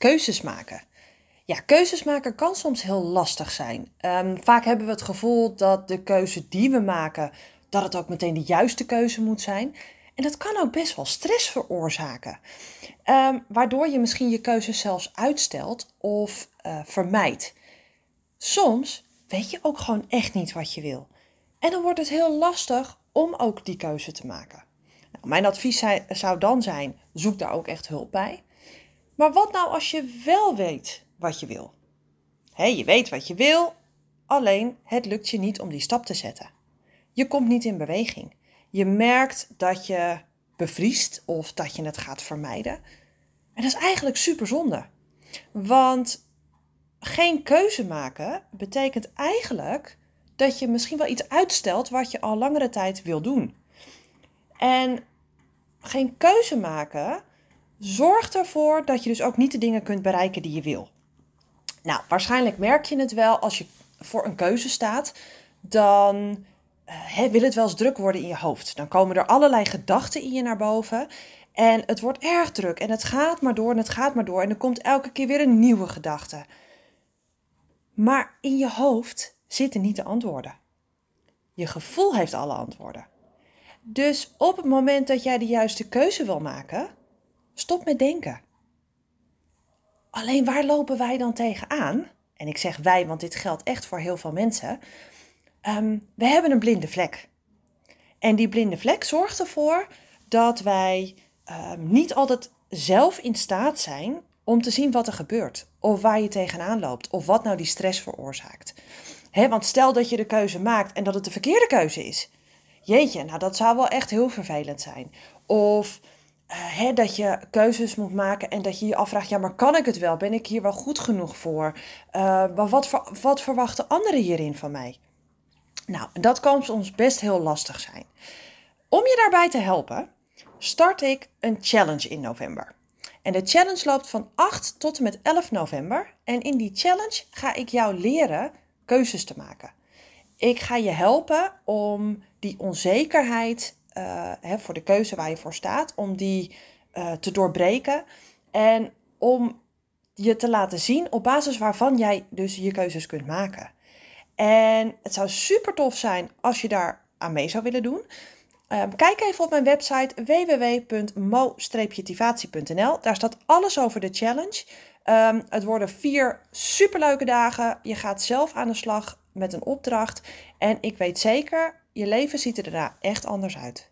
keuzes maken. Ja, keuzes maken kan soms heel lastig zijn. Ehm, vaak hebben we het gevoel dat de keuze die we maken, dat het ook meteen de juiste keuze moet zijn. En dat kan ook best wel stress veroorzaken. Ehm, waardoor je misschien je keuzes zelfs uitstelt of uh, vermijdt. Soms weet je ook gewoon echt niet wat je wil. En dan wordt het heel lastig om ook die keuze te maken. Nou, mijn advies zou dan zijn: zoek daar ook echt hulp bij. Maar wat nou als je wel weet wat je wil? je weet wat je wil, alleen het lukt je niet om die stap te zetten. Je komt niet in beweging. Je merkt dat je bevriest of dat je het gaat vermijden. En dat is eigenlijk super zonde. Want geen keuze maken betekent eigenlijk dat je misschien wel iets uitstelt wat je al langere tijd wil doen. En geen keuze maken zorgt ervoor dat je dus ook niet de dingen kunt bereiken die je wil. Nou, waarschijnlijk merk je het wel als je voor een keuze staat, dan uh, wil het wel eens druk worden in je hoofd. Dan komen er allerlei gedachten in je naar boven. En het wordt erg druk en het gaat maar door en het gaat maar door. En er komt elke keer weer een nieuwe gedachte. Maar in je hoofd zitten niet de antwoorden. Je gevoel heeft alle antwoorden. Dus op het moment dat jij de juiste keuze wil maken, stop met denken. Alleen waar lopen wij dan tegenaan? En ik zeg wij, want dit geldt echt voor heel veel mensen. Ehm, we hebben een blinde vlek. En die blinde vlek zorgt ervoor dat wij ehm, niet altijd zelf in staat zijn om te zien wat er gebeurt. Of waar je tegenaan loopt. Of wat nou die stress veroorzaakt. want stel dat je de keuze maakt en dat het de verkeerde keuze is. Jeetje, nou dat zou wel echt heel vervelend zijn. Of uh, dat je keuzes moet maken en dat je je afvraagt: ja, maar kan ik het wel? Ben ik hier wel goed genoeg voor? Uh, maar wat, wat verwachten anderen hierin van mij? Nou, dat kan soms best heel lastig zijn. Om je daarbij te helpen, start ik een challenge in november. En de challenge loopt van 8 tot en met 11 november. En in die challenge ga ik jou leren keuzes te maken. Ik ga je helpen om die onzekerheid uh, hè, voor de keuze waar je voor staat, om die uh, te doorbreken. En om je te laten zien op basis waarvan jij dus je keuzes kunt maken. En het zou super tof zijn als je daar aan mee zou willen doen. Um, kijk even op mijn website www.mo-tivatie.nl. Daar staat alles over de challenge. Um, het worden vier superleuke dagen. Je gaat zelf aan de slag met een opdracht. En ik weet zeker, je leven ziet er daarna echt anders uit.